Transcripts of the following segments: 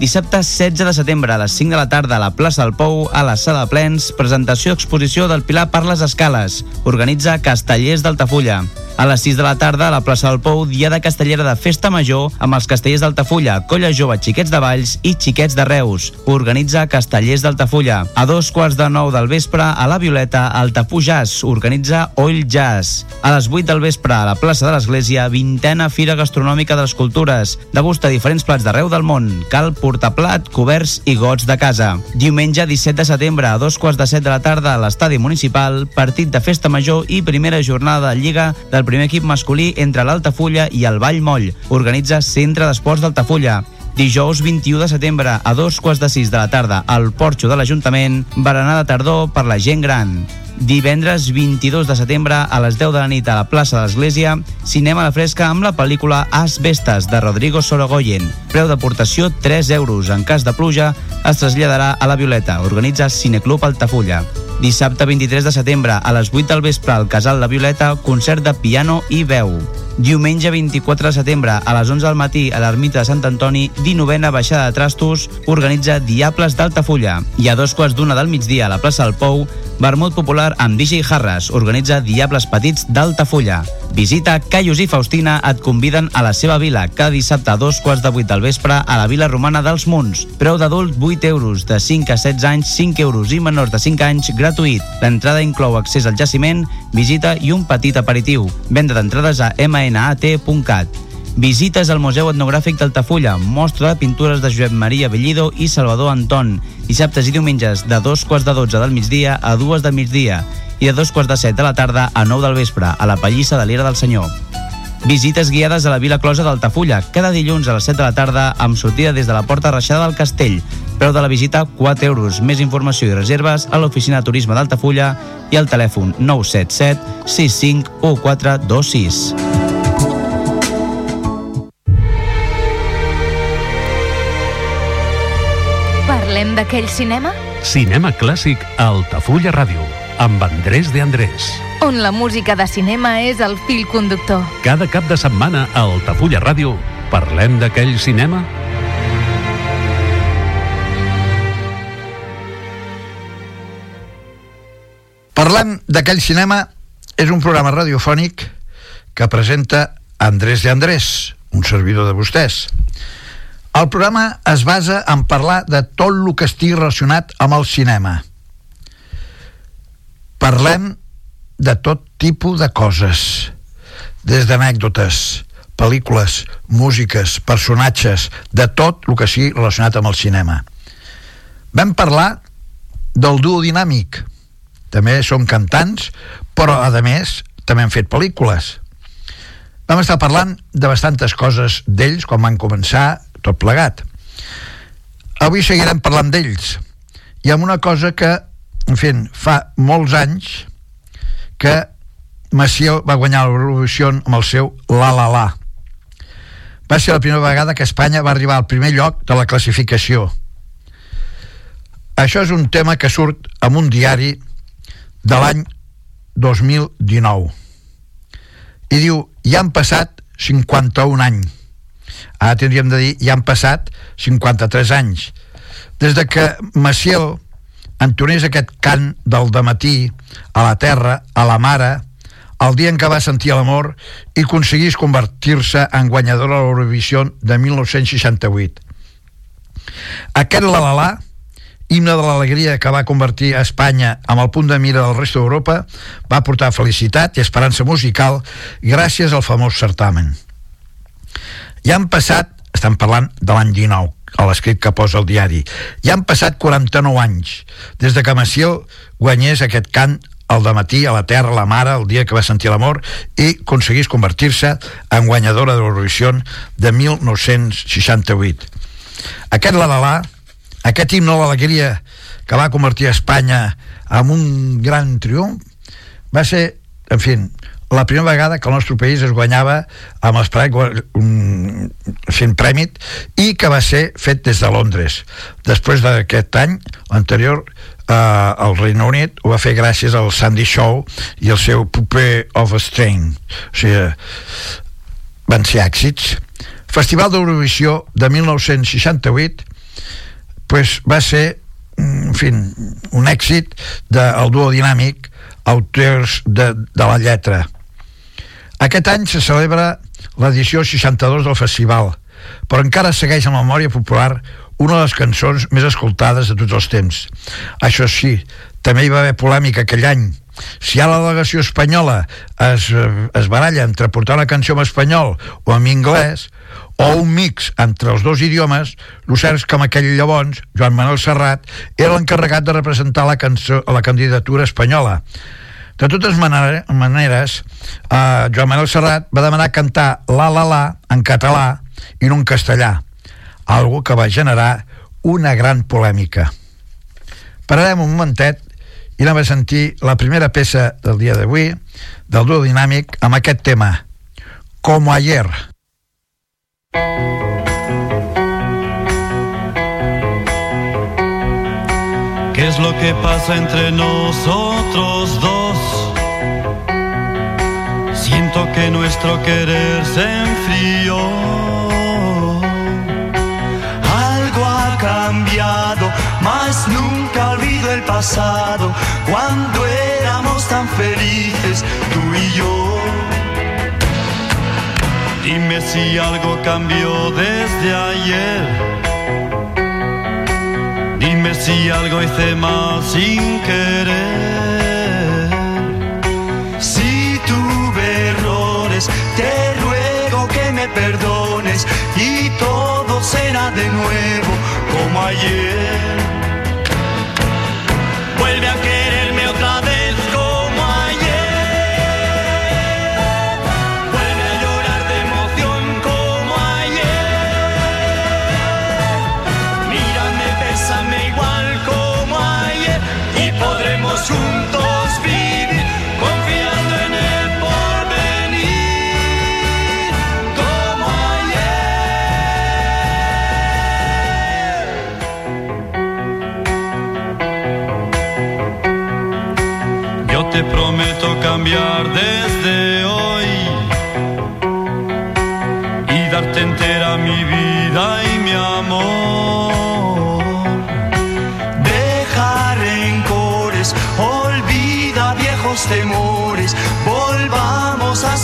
Dissabte 16 de setembre a les 5 de la tarda a la plaça del Pou, a la sala de plens, presentació exposició del Pilar per les Escales. Organitza Castellers d'Altafulla. A les 6 de la tarda, a la plaça del Pou, dia de castellera de festa major amb els castellers d'Altafulla, Colla Jove, Xiquets de Valls i Xiquets de Reus. Organitza Castellers d'Altafulla. A dos quarts de nou del vespre, a la Violeta, Altafú Jazz. Organitza Oil Jazz. A les 8 del vespre, a la plaça de l'Església, vintena Fira Gastronòmica de les Cultures. Degusta diferents plats d'arreu del món. Cal portar plat, coberts i gots de casa. Diumenge 17 de setembre, a dos quarts de set de la tarda, a l'estadi municipal, partit de festa major i primera jornada de Lliga del primer equip masculí entre l'Altafulla i el Vall Moll. Organitza Centre d'Esports d'Altafulla. Dijous 21 de setembre a dos quarts de sis de la tarda al Porxo de l'Ajuntament, berenar de tardor per la gent gran. Divendres 22 de setembre a les 10 de la nit a la plaça de l'Església, cinema a la fresca amb la pel·lícula As Vestes de Rodrigo Sorogoyen. Preu d'aportació 3 euros. En cas de pluja es traslladarà a la Violeta. Organitza Cineclub Altafulla. Dissabte 23 de setembre a les 8 del vespre al Casal La Violeta, concert de piano i veu. Diumenge 24 de setembre a les 11 del matí a l'ermita de Sant Antoni, 19a baixada de Trastos, organitza Diables d'Altafulla. I a dos quarts d'una del migdia a la plaça del Pou, Vermut Popular amb DJ Harras, organitza Diables Petits d'Altafulla. Visita Caius i Faustina et conviden a la seva vila cada dissabte a dos quarts de vuit del vespre a la Vila Romana dels Munts. Preu d'adult 8 euros, de 5 a 16 anys 5 euros i menors de 5 anys gratuït. L'entrada inclou accés al jaciment, visita i un petit aperitiu. Venda d'entrades a mnat.cat. Visites al Museu Etnogràfic d'Altafulla, mostra de pintures de Josep Maria Bellido i Salvador Anton, dissabtes i diumenges de dos quarts de 12 del migdia a dues del migdia i de dos quarts de set de la tarda a 9 del vespre, a la Pallissa de l'Era del Senyor. Visites guiades a la Vila Closa d'Altafulla, cada dilluns a les 7 de la tarda amb sortida des de la Porta Reixada del Castell. Preu de la visita 4 euros. Més informació i reserves a l'Oficina de Turisme d'Altafulla i al telèfon 977 65 1426. Parlem d'aquell cinema? Cinema clàssic a Altafulla Ràdio, amb Andrés de Andrés. On la música de cinema és el fil conductor. Cada cap de setmana a Altafulla Ràdio parlem d'aquell cinema Parlem d'aquell cinema és un programa radiofònic que presenta Andrés de Andrés, un servidor de vostès. El programa es basa en parlar de tot el que estigui relacionat amb el cinema. Parlem de tot tipus de coses, des d'anècdotes, pel·lícules, músiques, personatges, de tot el que sigui relacionat amb el cinema. Vam parlar del duo dinàmic, també som cantants, però a més també han fet pel·lícules. Vam estar parlant de bastantes coses d'ells quan van començar tot plegat. Avui seguirem parlant d'ells i amb una cosa que, en fi, fa molts anys que Maciel va guanyar l'Eurovisió amb el seu La La La. Va ser la primera vegada que Espanya va arribar al primer lloc de la classificació. Això és un tema que surt en un diari de l'any 2019 i diu, ja han passat 51 anys. Ara tindríem de dir, ja han passat 53 anys. Des de que Maciel entonés aquest cant del matí a la terra, a la mare el dia en què va sentir l'amor i aconseguís convertir-se en guanyadora de l'Eurovisió de 1968 aquest la la la himne de l'alegria que va convertir a Espanya amb el punt de mira del resta d'Europa, va portar felicitat i esperança musical gràcies al famós certamen. Ja han passat, estan parlant de l'any 19, a l'escrit que posa el diari, ja han passat 49 anys des de que Maciel guanyés aquest cant al matí a la terra, la mare, el dia que va sentir l'amor, i aconseguís convertir-se en guanyadora de l'Eurovisió de 1968. Aquest la la la aquest himne de l'alegria que va convertir Espanya en un gran triomf va ser, en fi, la primera vegada que el nostre país es guanyava amb l'esperat fent prèmit i que va ser fet des de Londres. Després d'aquest any, l'anterior, eh, el Regne Unit ho va fer gràcies al Sandy Show i el seu Puppet of a Strain. O sigui, van ser èxits. Festival d'Eurovisió de 1968 pues, va ser en fi, un èxit del duo dinàmic autors de, de la lletra aquest any se celebra l'edició 62 del festival, però encara segueix en la memòria popular una de les cançons més escoltades de tots els temps. Això sí, també hi va haver polèmica aquell any. Si ja la delegació espanyola es, es baralla entre portar una canció en espanyol o en anglès, o un mix entre els dos idiomes, el cert és que en aquell llavors, Joan Manuel Serrat era l'encarregat de representar la, cançó, la candidatura espanyola. De totes maneres, eh, Joan Manuel Serrat va demanar cantar La La La en català i no en castellà, algo que va generar una gran polèmica. Pararem un momentet i anem a sentir la primera peça del dia d'avui, del duo dinàmic, amb aquest tema, Como ayer. ¿Qué es lo que pasa entre nosotros dos? Siento que nuestro querer se enfrió. Algo ha cambiado, mas nunca olvido el pasado, cuando éramos tan felices, tú y yo. Dime si algo cambió desde ayer. Dime si algo hice mal sin querer. te ruego que me perdones y todo será de nuevo como ayer.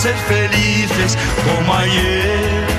Ser felices como ayer.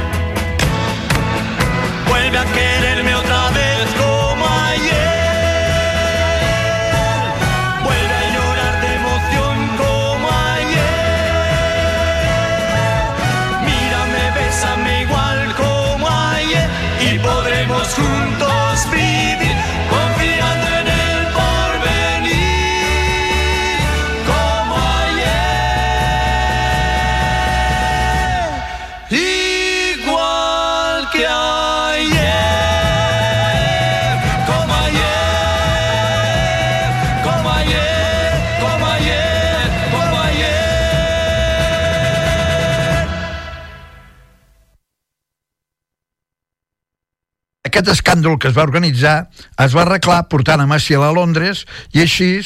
Aquest escàndol que es va organitzar es va arreglar portant a Maciel a Londres i així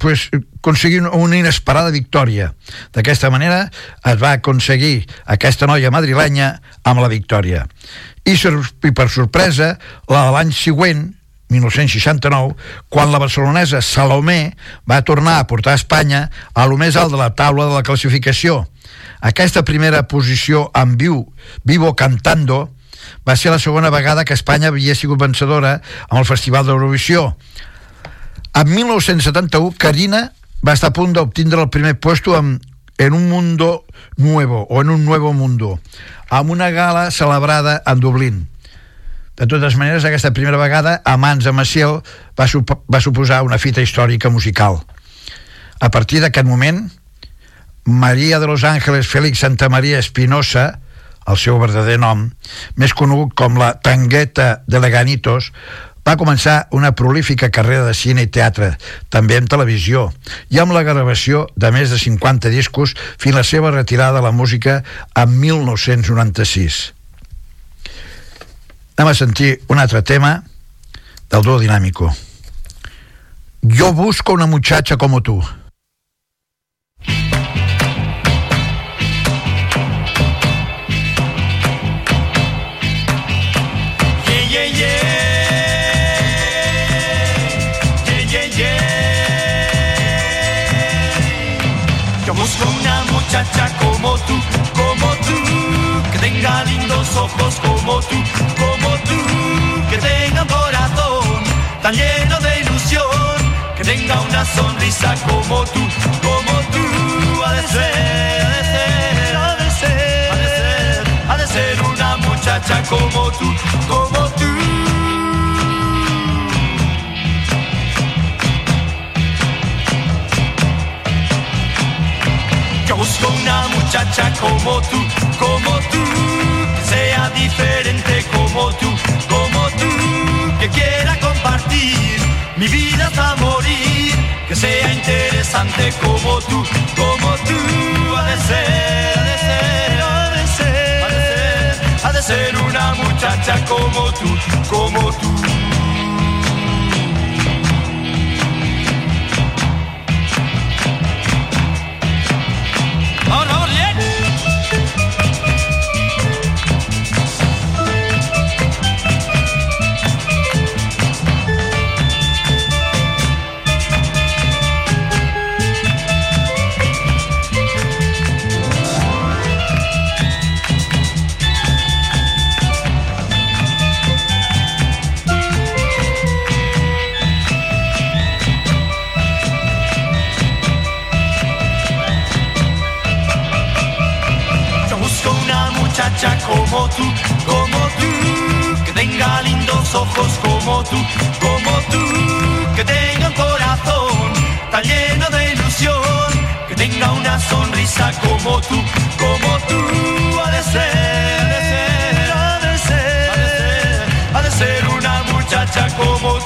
pues, aconseguir una inesperada victòria. D'aquesta manera es va aconseguir aquesta noia madrilenya amb la victòria. I, i per sorpresa, la de l'any següent, 1969, quan la barcelonesa Salomé va tornar a portar a Espanya a lo més alt de la taula de la classificació. Aquesta primera posició en viu, Vivo Cantando, va ser la segona vegada que Espanya havia sigut vencedora amb el Festival d'Eurovisió. En 1971, Karina va estar a punt d'obtindre el primer puesto en, en un mundo nuevo, o en un nuevo mundo, amb una gala celebrada en Dublín. De totes maneres, aquesta primera vegada, a mans de Maciel, va, sup va suposar una fita històrica musical. A partir d'aquest moment, Maria de los Ángeles Félix Santa Maria Espinosa, el seu verdader nom, més conegut com la Tangueta de Leganitos, Va començar una prolífica carrera de cine i teatre, també en televisió, i amb la gravació de més de 50 discos fins la seva retirada de la música en 1996. Anem a sentir un altre tema del duo dinàmico. Yo busco una muchacha como tú. Ojos como tú, como tú, que tenga un corazón tan lleno de ilusión, que tenga una sonrisa como tú, como tú, ha de ser, ha de ser, ha de ser, ha de ser una muchacha como tú, como tú. Yo busco una muchacha como tú, como tú, diferente como tú, como tú, que quiera compartir mi vida hasta morir, que sea interesante como tú, como tú, ha de ser, ha de ser, ha de ser, ha de ser, ha de ser una muchacha como tú, como tú. Como tú, como tú, que tenga un corazón tan lleno de ilusión, que tenga una sonrisa como tú, como tú, ha de ser, ha de ser, ha de ser, ha de ser una muchacha como tú,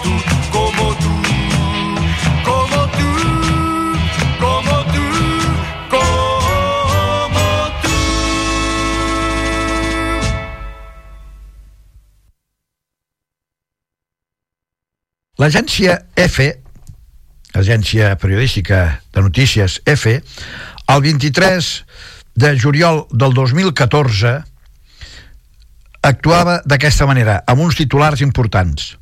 L'agència F, agència periodística de notícies F, el 23 de juliol del 2014 actuava d'aquesta manera, amb uns titulars importants.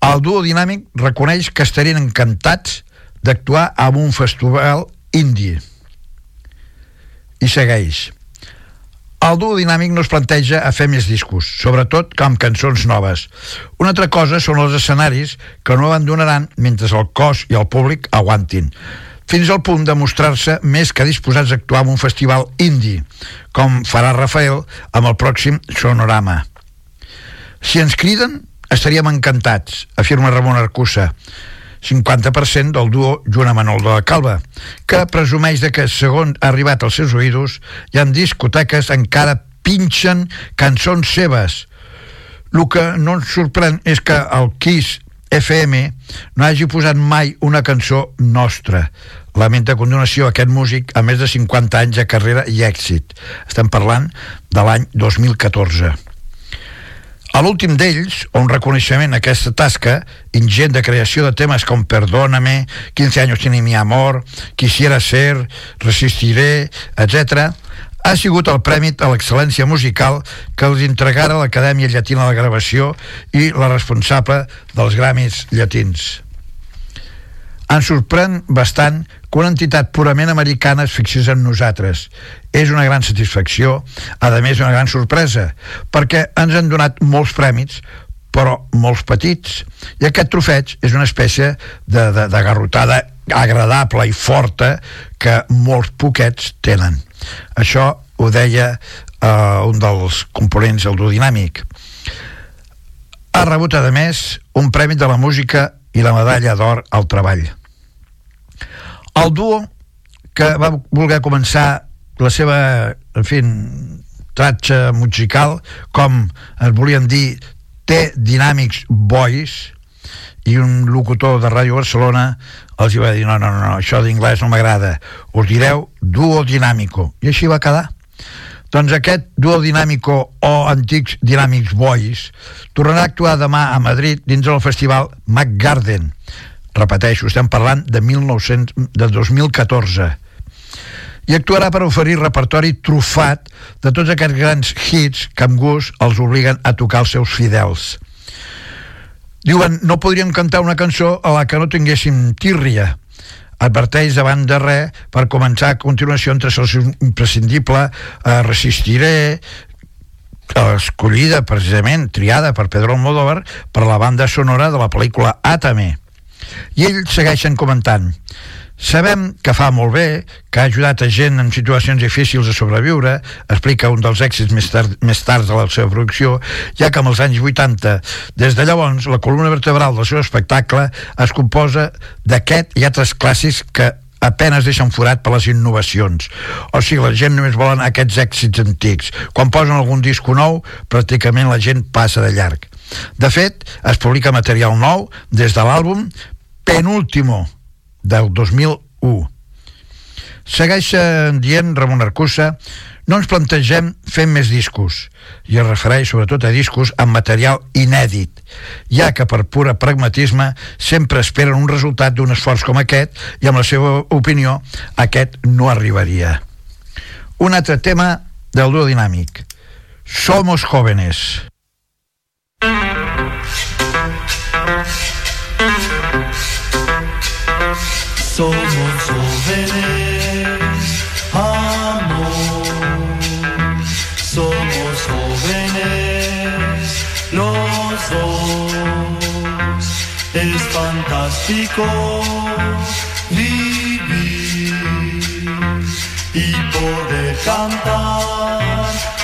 El duo dinàmic reconeix que estarien encantats d'actuar en un festival indi. I segueix. El duo dinàmic no es planteja a fer més discos, sobretot amb cançons noves. Una altra cosa són els escenaris que no abandonaran mentre el cos i el públic aguantin, fins al punt de mostrar-se més que disposats a actuar en un festival indi, com farà Rafael amb el pròxim Sonorama. Si ens criden, estaríem encantats, afirma Ramon Arcusa, 50% del duo amb Manol de la Calva, que presumeix de que, segons ha arribat als seus oïdos, hi ha discoteques encara pinxen cançons seves. El que no ens sorprèn és que el Kiss FM no hagi posat mai una cançó nostra. Lamenta a continuació aquest músic a més de 50 anys de carrera i èxit. Estem parlant de l'any 2014. A l'últim d'ells, un reconeixement a aquesta tasca ingent de creació de temes com Perdóname, 15 anys tiene mi amor, Quisiera ser, Resistiré, etc., ha sigut el prèmit a l'excel·lència musical que els entregara l'Acadèmia Llatina de Gravació i la responsable dels Gramis llatins. Ens sorprèn bastant que una entitat purament americana es fixés en nosaltres. És una gran satisfacció, a més una gran sorpresa, perquè ens han donat molts prèmits, però molts petits. I aquest trofeig és una espècie de, de, de garrotada agradable i forta que molts poquets tenen. Això ho deia eh, un dels components del duo dinàmic. Ha rebut, a més, un premi de la música i la medalla d'or al treball. El duo que va voler començar la seva, en fi, tratxa musical, com es volien dir té Dynamics Boys i un locutor de Ràdio Barcelona els va dir, no, no, no, això d'inglès no m'agrada, us direu duo dinàmico, i així va quedar. Doncs aquest duo dinàmico o antics Dynamics Boys tornarà a actuar demà a Madrid dins del festival Mac Garden. Repeteixo, estem parlant de, 1900, de 2014 i actuarà per oferir repertori trufat de tots aquests grans hits que amb gust els obliguen a tocar els seus fidels. Diuen, no podríem cantar una cançó a la que no tinguéssim tírria. Adverteix davant de res per començar a continuació entre els imprescindible eh, Resistiré, escollida precisament, triada per Pedro Almodóvar per la banda sonora de la pel·lícula Atame. I ells segueixen comentant Sabem que fa molt bé, que ha ajudat a gent en situacions difícils a sobreviure, explica un dels èxits més, tard, més tard de la seva producció, ja que amb els anys 80, des de llavors, la columna vertebral del seu espectacle es composa d'aquest i altres clàssics que apenes deixen forat per les innovacions. O sigui, la gent només volen aquests èxits antics. Quan posen algun disco nou, pràcticament la gent passa de llarg. De fet, es publica material nou des de l'àlbum Penúltimo, del 2001. Segueix dient Ramon Arcusa no ens plantegem fer més discos i es refereix sobretot a discos amb material inèdit, ja que per pura pragmatisme sempre esperen un resultat d'un esforç com aquest i amb la seva opinió aquest no arribaria. Un altre tema del duo dinàmic. Somos jóvenes. Somos jóvenes, los dos. Es fantástico vivir y poder cantar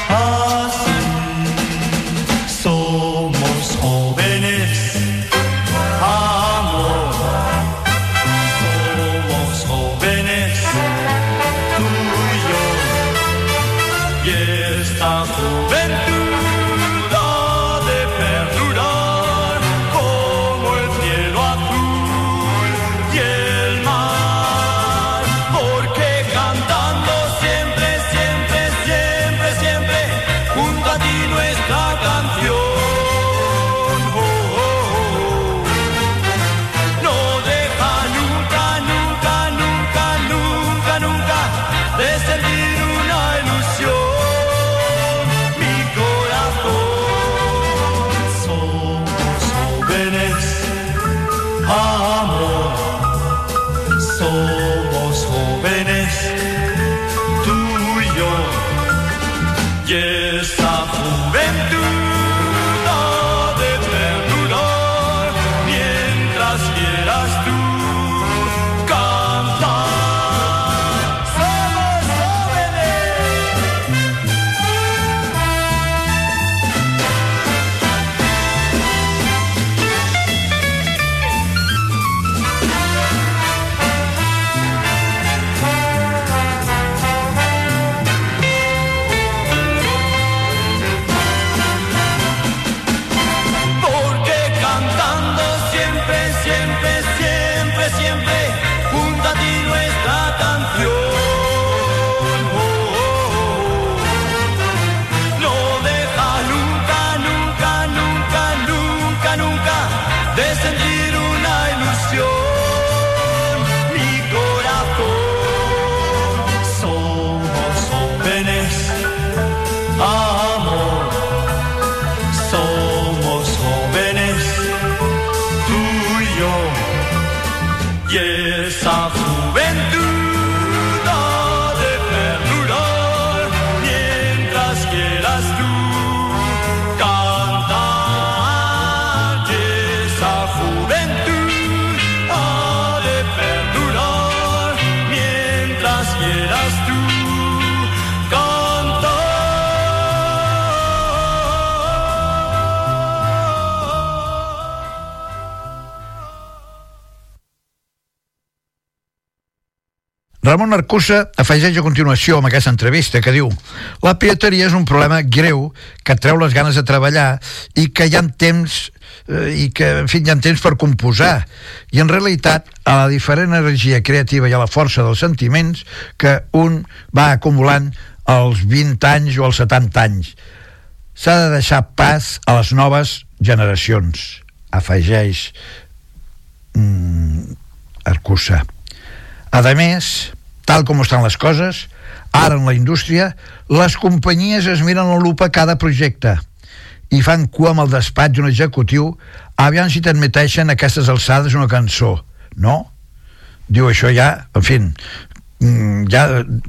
Ramon Arcusa afegeix a continuació amb aquesta entrevista que diu la pirateria és un problema greu que treu les ganes de treballar i que hi ha temps eh, i que, en fi, hi ha temps per composar. I en realitat, a la diferent energia creativa i a la força dels sentiments que un va acumulant als 20 anys o als 70 anys. S'ha de deixar pas a les noves generacions, afegeix mm, Arcusa. A més, tal com estan les coses, ara en la indústria, les companyies es miren la lupa cada projecte i fan cua amb el despatx d'un executiu aviam si t'admeteixen aquestes alçades una cançó. No? Diu això ja, en fi, mm, ja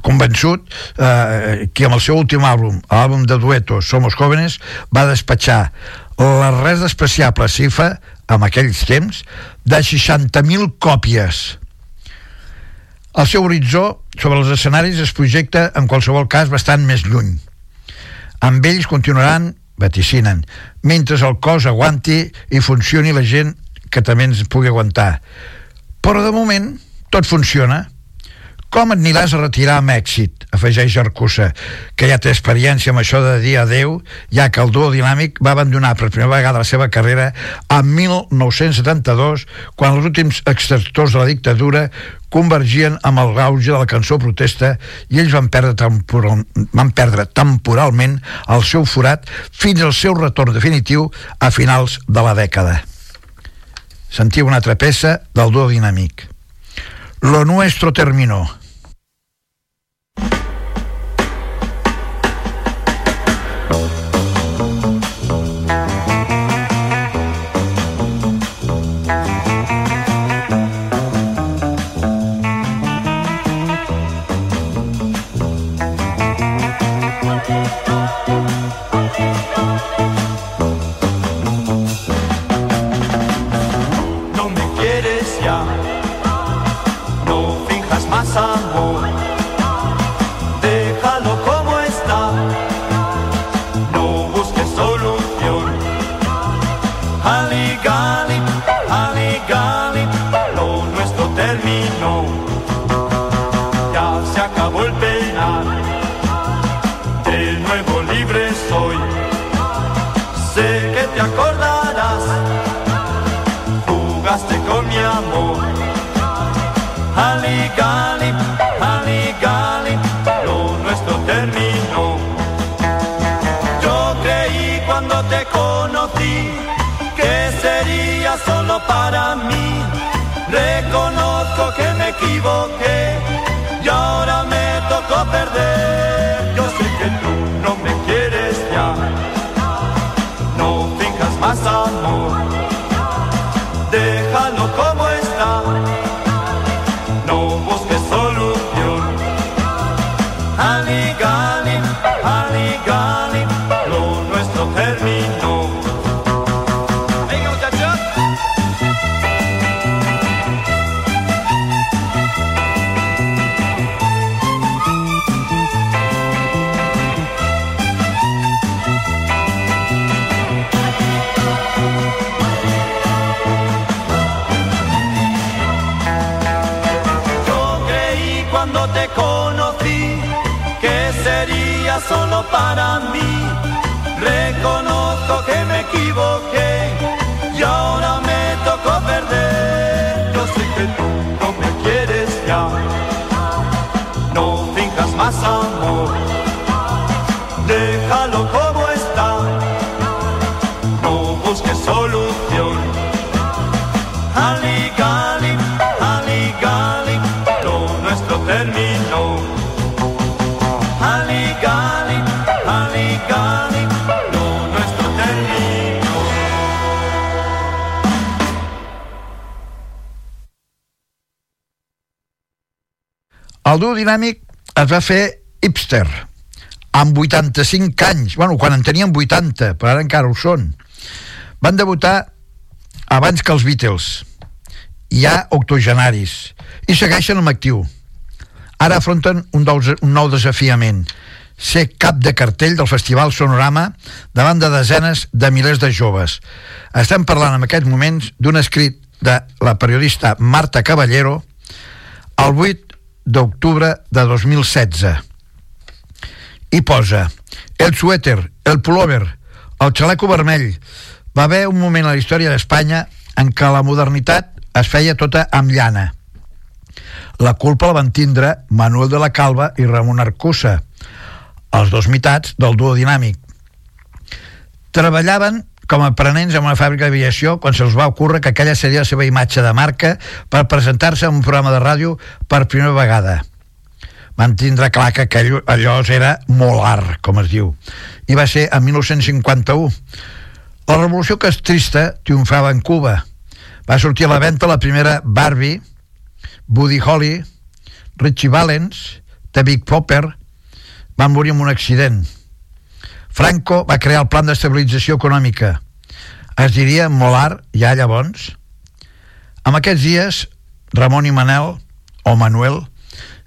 convençut eh, que amb el seu últim àlbum, l'àlbum de duetos Somos Jóvenes, va despatxar la res despreciable cifra, en aquells temps, de 60.000 còpies. El seu horitzó sobre els escenaris es projecta, en qualsevol cas, bastant més lluny. Amb ells continuaran vaticinen, mentre el cos aguanti i funcioni la gent que també ens pugui aguantar. Però de moment tot funciona. Com et aniràs a retirar amb èxit? afegeix Arcusa, que ja té experiència amb això de dir adeu, ja que el duo dinàmic va abandonar per primera vegada la seva carrera a 1972, quan els últims extractors de la dictadura convergien amb el gauge de la cançó protesta i ells van perdre, temporal, van perdre temporalment el seu forat fins al seu retorn definitiu a finals de la dècada. Sentiu una altra peça del duo dinàmic. Lo nuestro terminó. Para mí. Reconozco que me equivoqué y ahora me tocó perder. Dinàmic es va fer hipster, amb 85 anys, bueno, quan en tenien 80, però ara encara ho són. Van debutar abans que els Beatles, ja octogenaris, i segueixen amb actiu. Ara afronten un, nou, un nou desafiament, ser cap de cartell del Festival Sonorama davant de desenes de milers de joves. Estem parlant en aquests moments d'un escrit de la periodista Marta Caballero, el 8 d'octubre de 2016 i posa el suéter, el pullover, el xaleco vermell. Va haver un moment a la història d'Espanya en què la modernitat es feia tota amb llana. La culpa la van tindre Manuel de la Calva i Ramon Arcusa, els dos mitats del duo dinàmic. Treballaven com a aprenents en una fàbrica d'aviació quan se'ls va ocórrer que aquella seria la seva imatge de marca per presentar-se en un programa de ràdio per primera vegada. Van tindre clar que aquell, allò era molt art, com es diu. I va ser en 1951. La revolució castrista triomfava en Cuba. Va sortir a la venda la primera Barbie, Buddy Holly, Richie Valens, The Big Popper, van morir en un accident. Franco va crear el plan d'estabilització econòmica. Es diria Molar, ja llavors. En aquests dies, Ramon i Manel, o Manuel,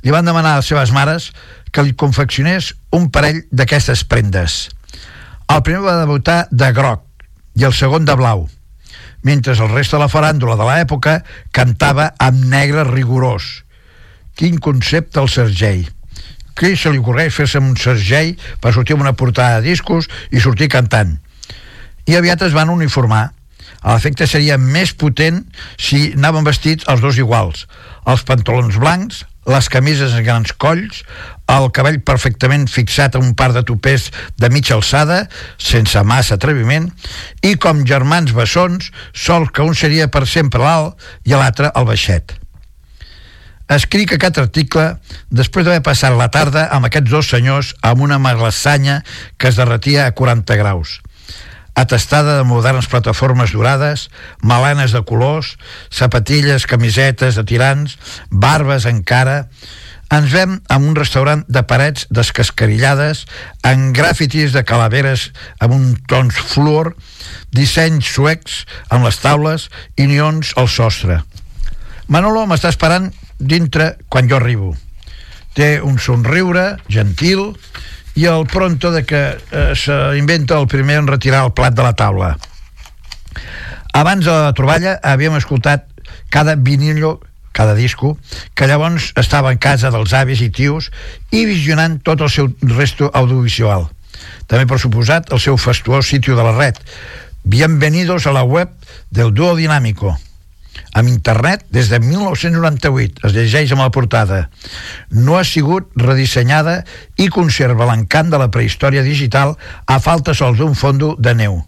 li van demanar a les seves mares que li confeccionés un parell d'aquestes prendes. El primer va debutar de groc i el segon de blau, mentre el reste de la faràndula de l'època cantava amb negre rigorós. Quin concepte el Sergei! Qui se li ocorreix fer-se un Sergei per sortir amb una portada de discos i sortir cantant? I aviat es van uniformar. L'efecte seria més potent si anaven vestits els dos iguals. Els pantalons blancs, les camises en grans colls, el cabell perfectament fixat a un par de topers de mitja alçada, sense massa atreviment, i com germans bessons, sol que un seria per sempre l'alt i l'altre el baixet. Escric aquest article després d'haver passat la tarda amb aquests dos senyors amb una malassanya que es derretia a 40 graus atestada de modernes plataformes dorades, malenes de colors, sapatilles, camisetes de tirants, barbes encara... Ens vem en un restaurant de parets descascarillades, en grafitis de calaveres amb un tons fluor, dissenys suecs amb les taules i nions al sostre. Manolo m'està esperant dintre quan jo arribo. Té un somriure gentil i el pronto de que eh, s'inventa el primer en retirar el plat de la taula. Abans de la troballa havíem escoltat cada vinillo cada disco, que llavors estava en casa dels avis i tios i visionant tot el seu resto audiovisual. També, per suposat, el seu fastuós sitio de la red. Bienvenidos a la web del Duo Dinámico amb internet des de 1998, es llegeix amb la portada. No ha sigut redissenyada i conserva l'encant de la prehistòria digital a falta sols d'un fondo de neu.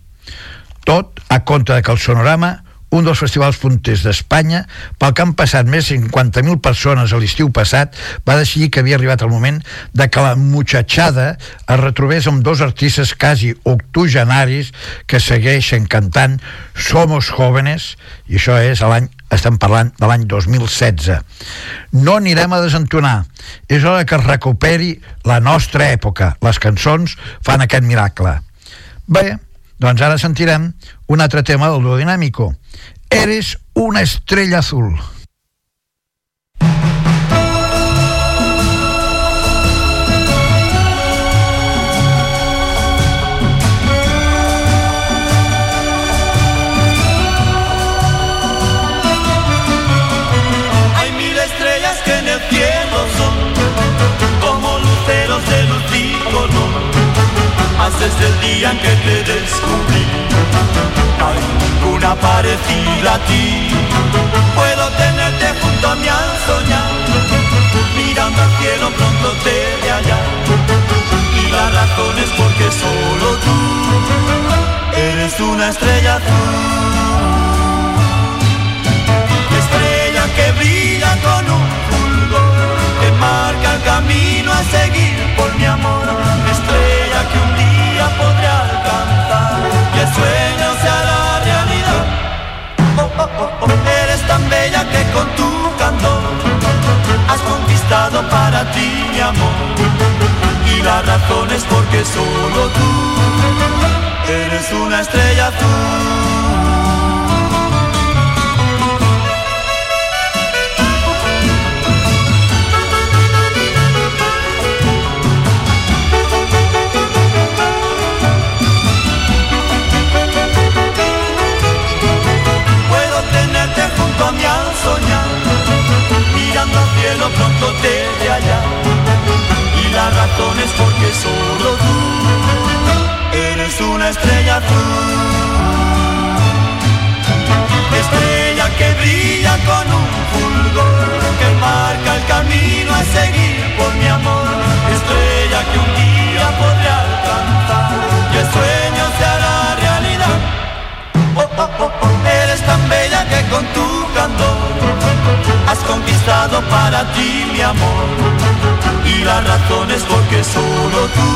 Tot a compte de que el sonorama un dels festivals punters d'Espanya, pel que han passat més de 50.000 persones a l'estiu passat, va decidir que havia arribat el moment de que la muchachada es retrobés amb dos artistes quasi octogenaris que segueixen cantant Somos Jóvenes, i això és l'any estem parlant de l'any 2016. No anirem a desentonar. És hora que es recuperi la nostra època. Les cançons fan aquest miracle. Bé, doncs ara sentirem un altre tema del duo dinàmico. Eres una estrella azul. Hay mil estrellas que en el cielo son como luceros de luz y color. Más desde el día en que te parecida a ti. Puedo tenerte junto a mí al mirando al cielo pronto te de allá. Y la razón es porque solo tú eres una estrella azul. Estrella que brilla con un fulgor Que marca el camino a seguir por mi amor Estrella que un día podré alcanzar Y el sueño se hará oh, oh. Eres tan bella que con tu candor Has conquistado para ti mi amor Y la razón es porque solo tú Eres una estrella azul mirando al cielo pronto te hallará. Y la razón es porque solo tú eres una estrella azul. Estrella que brilla con un fulgor, que marca el camino a seguir por mi amor. Estrella que un día podré alcanzar y el sueño se hará realidad. Oh, oh, oh, oh eres tan bella que con tu y la razón es porque solo tú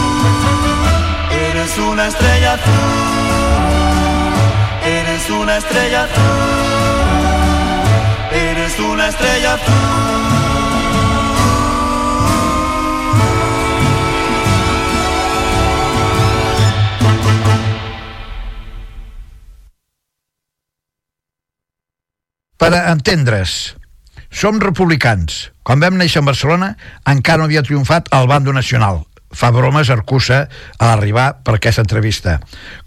eres una estrella azul, eres una estrella azul, eres una estrella azul. Per entendre's, som republicans. Quan vam néixer a Barcelona encara no havia triomfat el bando nacional. Fa bromes Arcusa a arribar per aquesta entrevista.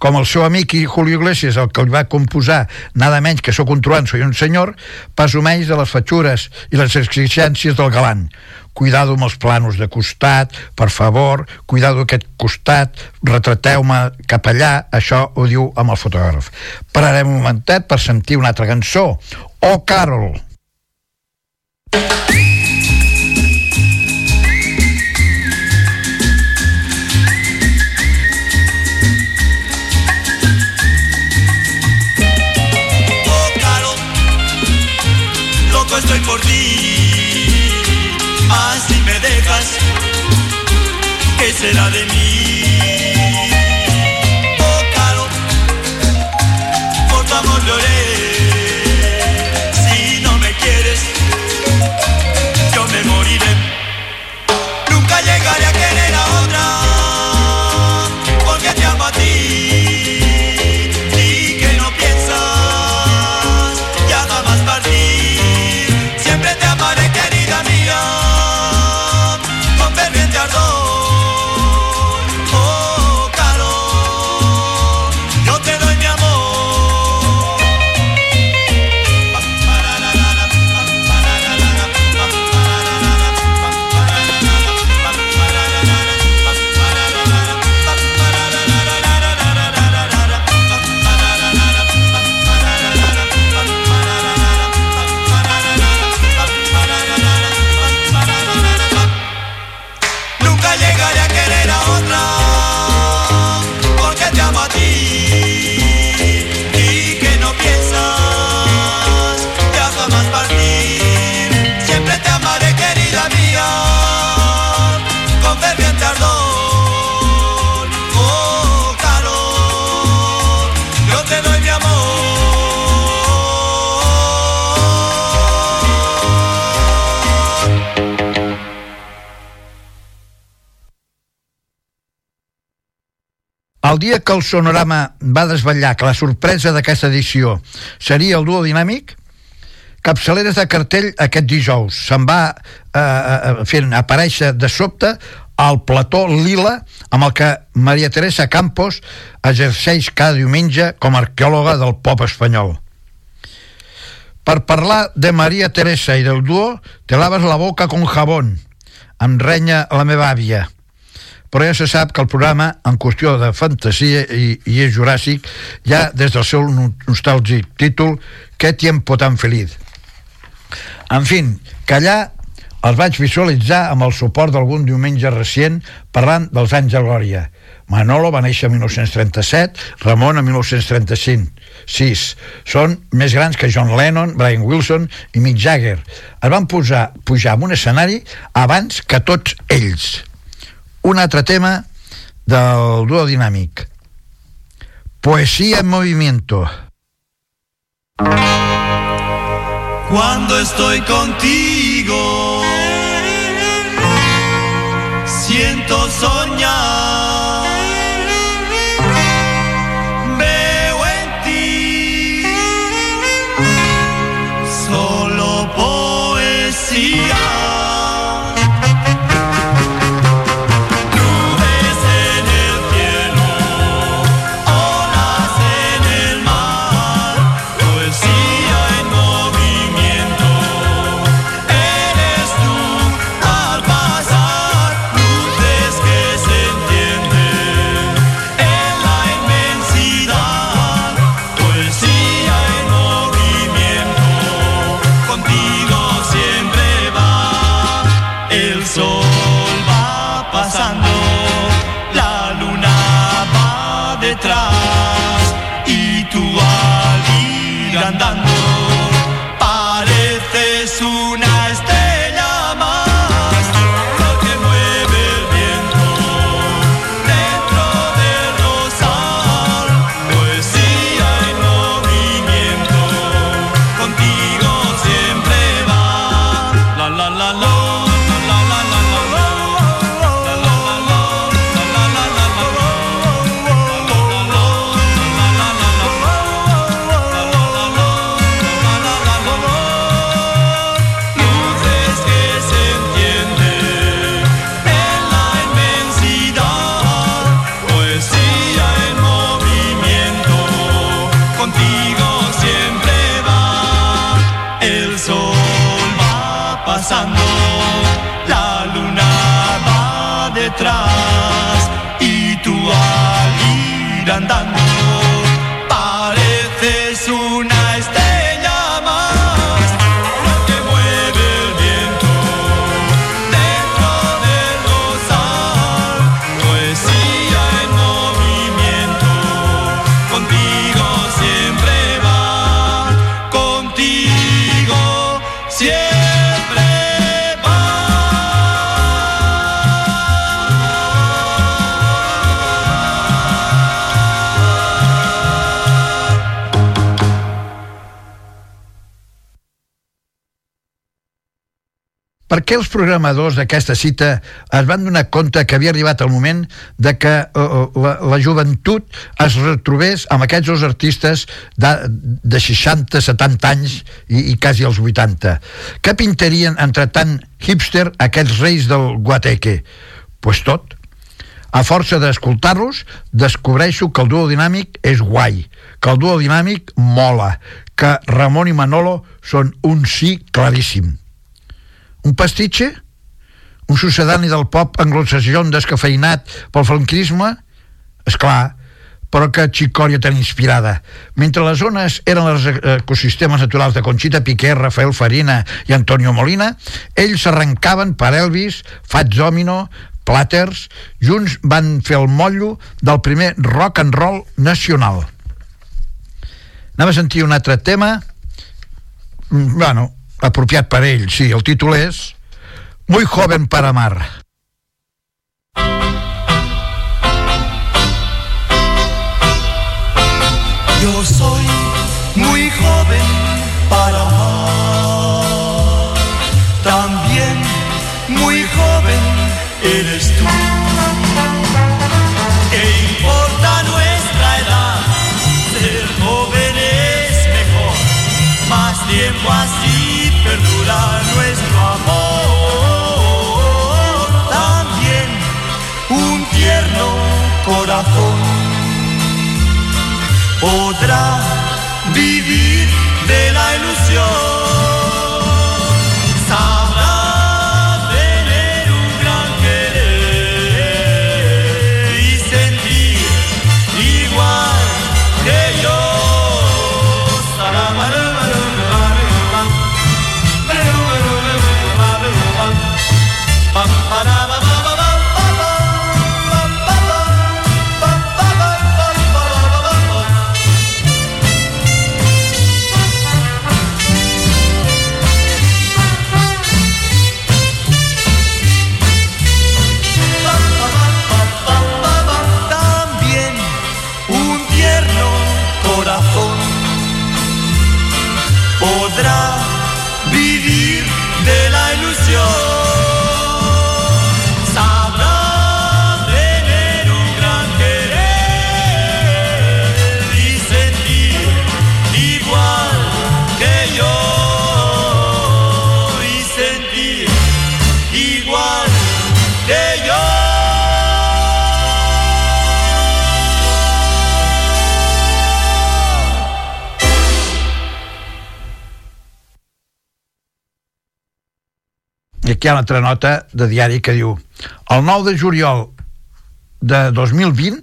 Com el seu amic i Julio Iglesias, el que li va composar nada menys que sóc un truant, soy un senyor, presumeix de les fatxures i les exigències del galant. Cuidado amb els planos de costat, per favor, cuidado aquest costat, retrateu-me cap allà, això ho diu amb el fotògraf. Pararem un momentet per sentir una altra cançó, Oh Carol, estoy por ti. Así me dejas, ¿qué será de mí? Dia que el Sonorama va desvetllar que la sorpresa d'aquesta edició seria el duo dinàmic, capçaleres de cartell aquest dijous. Se'n va eh, eh, fent aparèixer de sobte el plató lila amb el que Maria Teresa Campos exerceix cada diumenge com a arqueòloga del pop espanyol. Per parlar de Maria Teresa i del duo, te laves la boca con jabón, em renya la meva àvia però ja se sap que el programa, en qüestió de fantasia i, i és juràssic, ja des del seu nostàlgic títol «Qué tiempo tan feliz». En fin, que allà els vaig visualitzar amb el suport d'algun diumenge recient parlant dels anys de glòria. Manolo va néixer en 1937, Ramon en 1935. 6. Són més grans que John Lennon, Brian Wilson i Mick Jagger. Es van posar, pujar en un escenari abans que tots ells un altre tema del duo dinàmic. Poesía en movimiento. Cuando estoy contigo, què els programadors d'aquesta cita es van donar compte que havia arribat el moment de que eh, la, la joventut es retrobés amb aquests dos artistes de, de 60, 70 anys i, i quasi els 80? Què pintarien entre tant hipster aquests reis del guateque? Pues tot. A força d'escoltar-los, descobreixo que el duo dinàmic és guai, que el duo dinàmic mola, que Ramon i Manolo són un sí claríssim. Un pastitxe? Un sucedani del pop anglosajon descafeinat pel franquisme? És clar, però que xicòria tan inspirada. Mentre les zones eren els ecosistemes naturals de Conxita Piqué, Rafael Farina i Antonio Molina, ells s'arrencaven per Elvis, Fats Domino, Platters, junts van fer el motllo del primer rock and roll nacional. Anem a sentir un altre tema, mm, bueno, apropiat per ell, sí, el títol és Muy joven para amar. Yo soy muy joven para amar. También muy joven eres corazón podrá vivir de la ilusión. I aquí hi ha una altra nota de diari que diu el 9 de juliol de 2020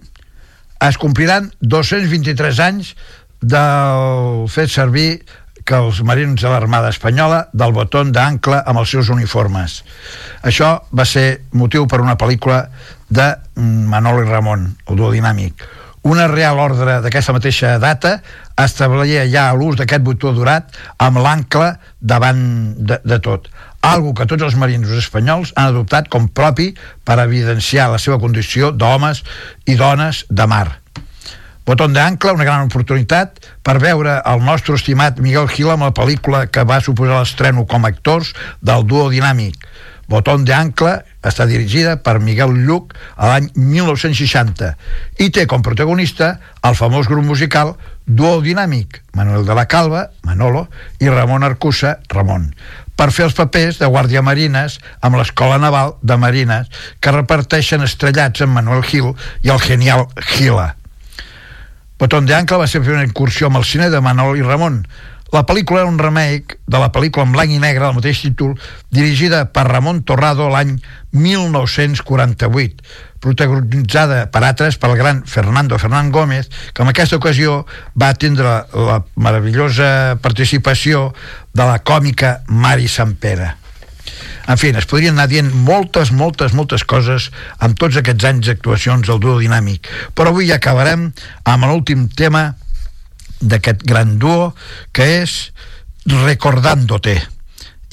es compliran 223 anys del fet servir que els marins de l'Armada Espanyola del botó d'ancla amb els seus uniformes. Això va ser motiu per una pel·lícula de Manolo i Ramon, el duo dinàmic. Una real ordre d'aquesta mateixa data establia ja l'ús d'aquest botó dorat amb l'ancle davant de, de tot algo que tots els marins espanyols han adoptat com propi per evidenciar la seva condició d'homes i dones de mar. Botón d'Ancla, una gran oportunitat per veure el nostre estimat Miguel Gil amb la pel·lícula que va suposar l'estreno com a actors del duo dinàmic. Botón d'Ancla està dirigida per Miguel Lluc a l'any 1960 i té com protagonista el famós grup musical Duo Dinàmic, Manuel de la Calva, Manolo, i Ramon Arcusa, Ramon per fer els papers de guàrdia marines amb l'Escola Naval de Marines que reparteixen estrellats amb Manuel Gil i el genial Gila. Botón de Ancla va ser fer una incursió amb el cine de Manol i Ramon. La pel·lícula era un remake de la pel·lícula en blanc i negre del mateix títol, dirigida per Ramon Torrado l'any 1948, protagonitzada per altres pel gran Fernando Fernán Gómez, que en aquesta ocasió va atendre la meravellosa participació de la còmica Mari Sampere. En fi, es podrien anar dient moltes, moltes, moltes coses amb tots aquests anys d'actuacions del duo dinàmic. Però avui acabarem amb l'últim tema d'aquest gran duo, que és Recordándote.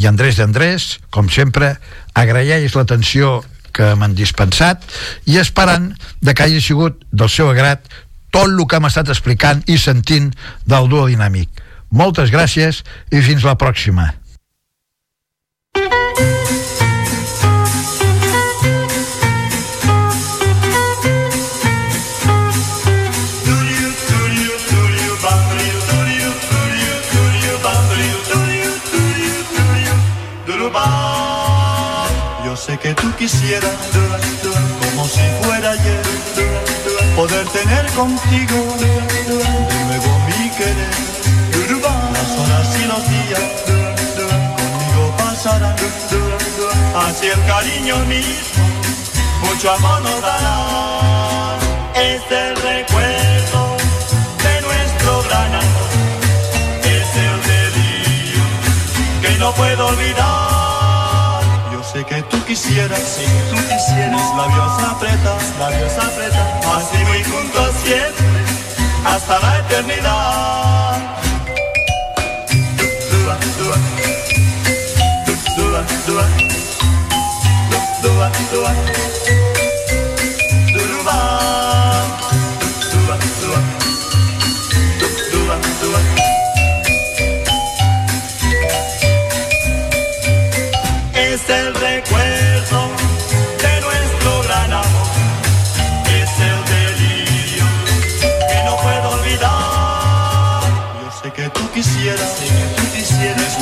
I Andrés d'Andrés, com sempre, agraeix l'atenció que m'han dispensat i esperant de que hagi sigut del seu agrat tot el que hem estat explicant i sentint del duo dinàmic. Moltes gràcies i fins la pròxima. Sé que tú quisieras, como si fuera ayer, poder tener contigo así el cariño mismo, mucho amor nos dará. Es el recuerdo de nuestro gran amor, es el delirio que no puedo olvidar. Yo sé que tú quisieras, sé que tú quisieras, labios apretas, labios apretas, así muy juntos siempre, hasta la eternidad. Dua, dua, dua, dua,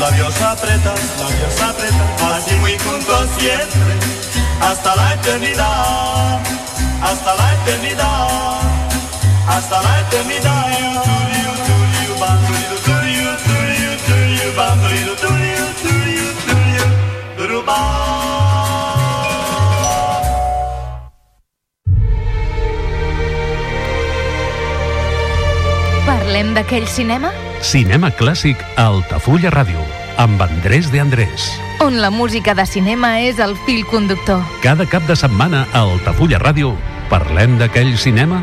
labios apretas, labios apretas, así muy juntos siempre, hasta la eternidad, hasta la eternidad, hasta la eternidad. Parlem d'aquell cinema? Cinema clàssic a Altafulla Ràdio, amb Andrés de Andrés. On la música de cinema és el fil conductor. Cada cap de setmana a Altafulla Ràdio parlem d'aquell cinema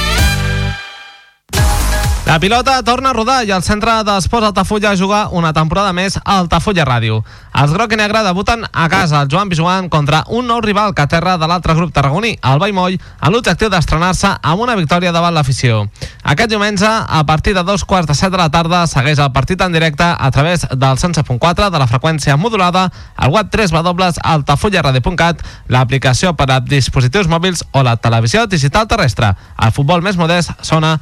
La pilota torna a rodar i el centre d'esports Altafulla juga una temporada més a Altafulla Ràdio. Els groc i negre debuten a casa el Joan Pijuan contra un nou rival que aterra de l'altre grup tarragoní, el Vallmoll, amb l'objectiu d'estrenar-se amb una victòria davant l'afició. Aquest diumenge, a partir de dos quarts de set de la tarda, segueix el partit en directe a través del 107.4 de la freqüència modulada, al web 3 www.altafullaradio.cat, l'aplicació per a dispositius mòbils o la televisió digital terrestre. El futbol més modest sona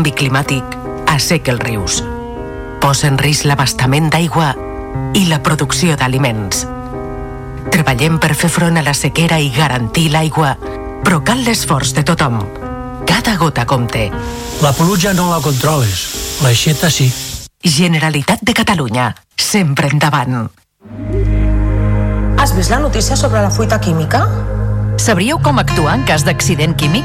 Canvi climàtic asseca els rius, posa en risc l'abastament d'aigua i la producció d'aliments. Treballem per fer front a la sequera i garantir l'aigua, però cal l'esforç de tothom. Cada gota compte. La pluja no la controles, l'aixeta sí. Generalitat de Catalunya, sempre endavant. Has vist la notícia sobre la fuita química? Sabríeu com actuar en cas d'accident químic?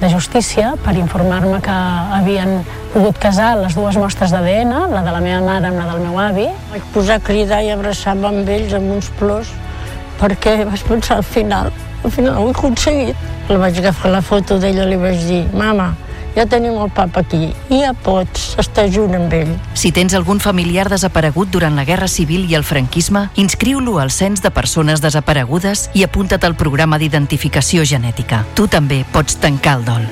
de justícia per informar-me que havien pogut casar les dues mostres d'ADN, la de la meva mare amb la del meu avi. Vaig posar a cridar i abraçar-me amb ells amb uns plors perquè vaig pensar al final, al final ho he aconseguit. La vaig agafar la foto d'ella i li vaig dir, mama, ja tenim el papa aquí i ja pots estar junt amb ell. Si tens algun familiar desaparegut durant la Guerra Civil i el franquisme, inscriu-lo al Cens de Persones Desaparegudes i apunta't al programa d'identificació genètica. Tu també pots tancar el dol.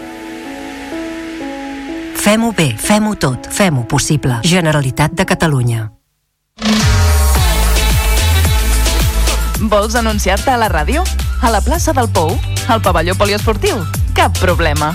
Fem-ho bé, fem-ho tot, fem-ho possible. Generalitat de Catalunya. Vols anunciar-te a la ràdio? A la plaça del Pou? Al pavelló poliesportiu? Cap problema.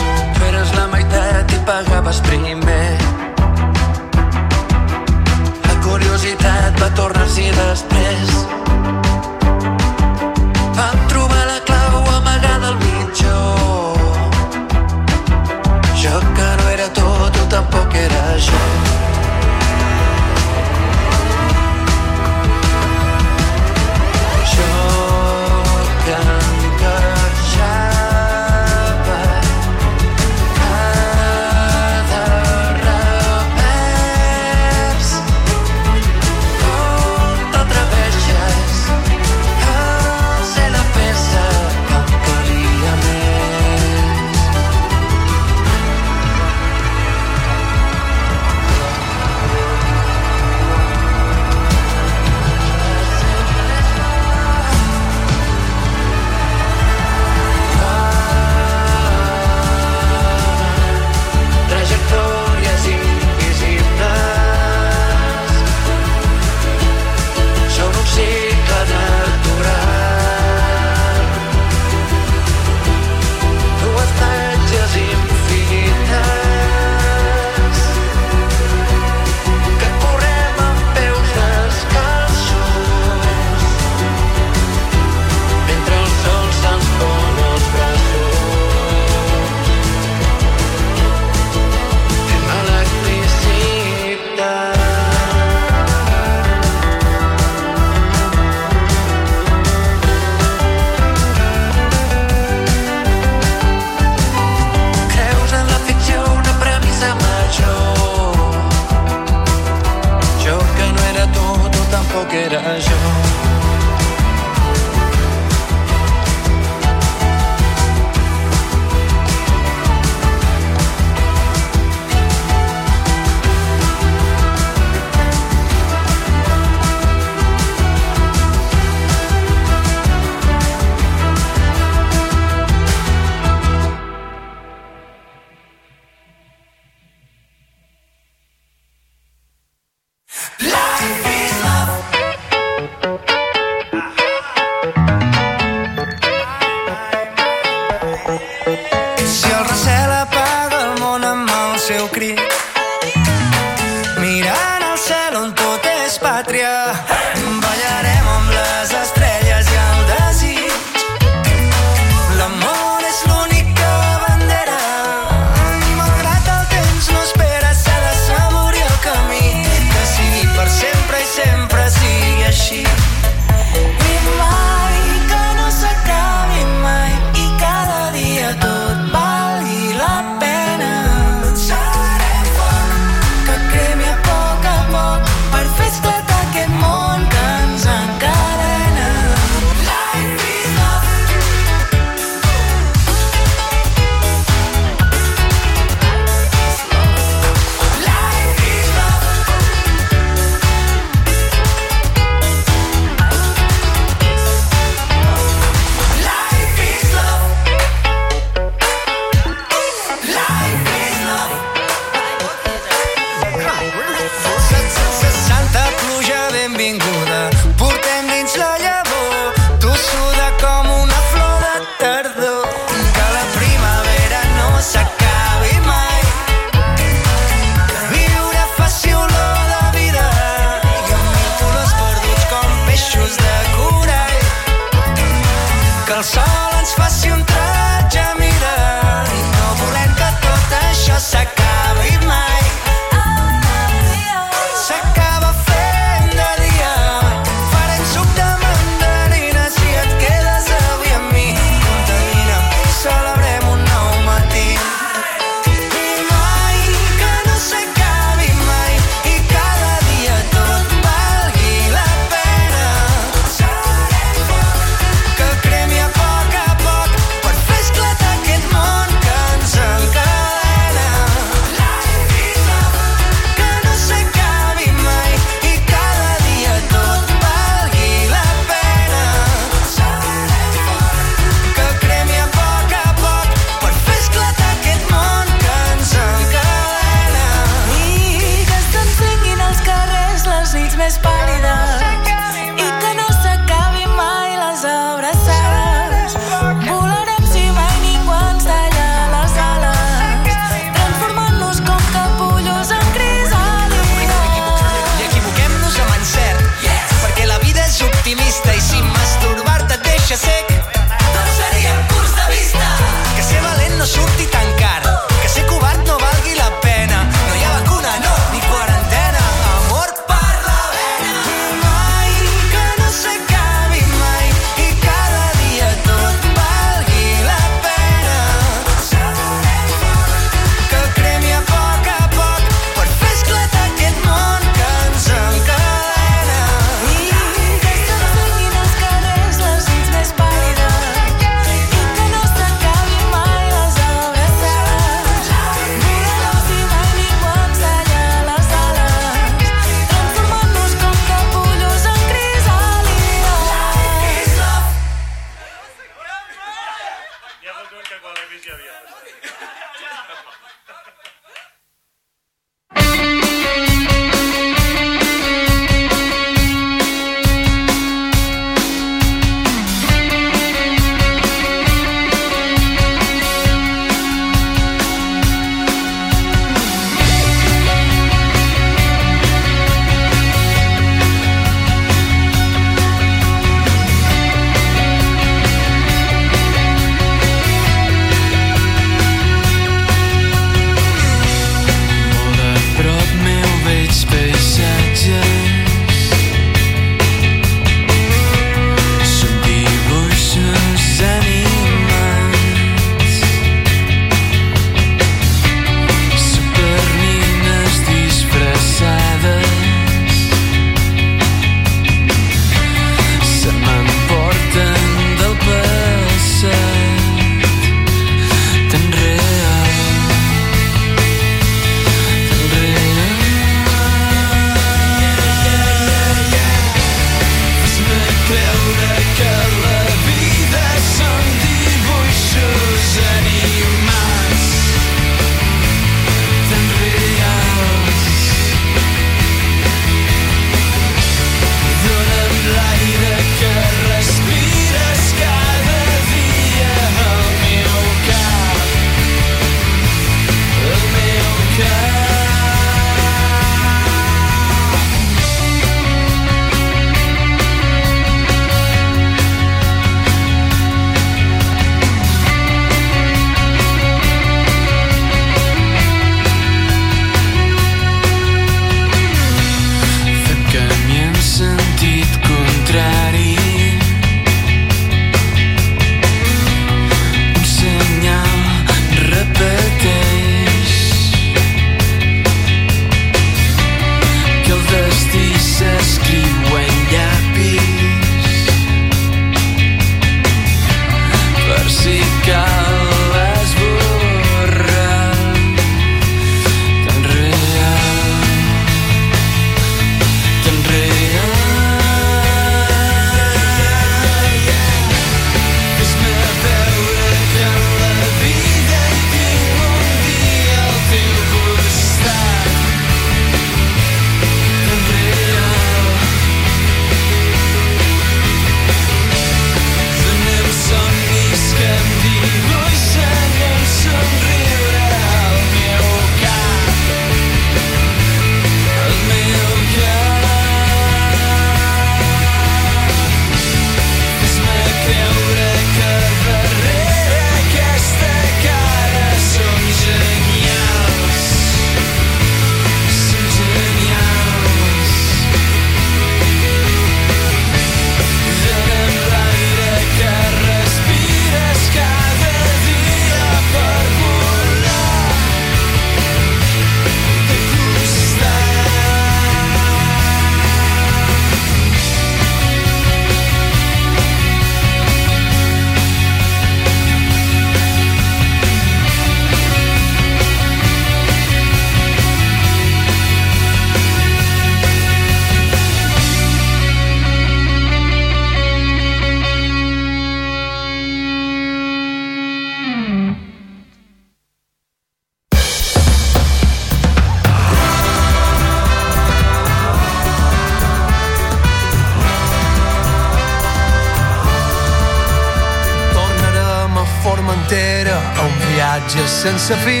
Sense fi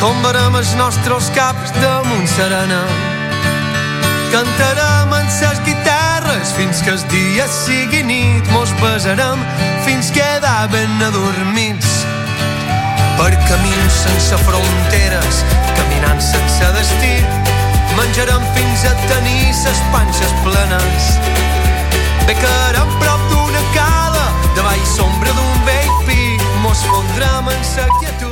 tombarem els nostres caps damunt serena. Cantarem en ses guitarres fins que el dia sigui nit. Mos besarem fins quedar ben adormits per camins sense fronteres caminant sense destí. Menjarem fins a tenir ses panxes plenes. Becarem prop d'una cala davall sombra d'un vell pi mos fondrem en sa quietud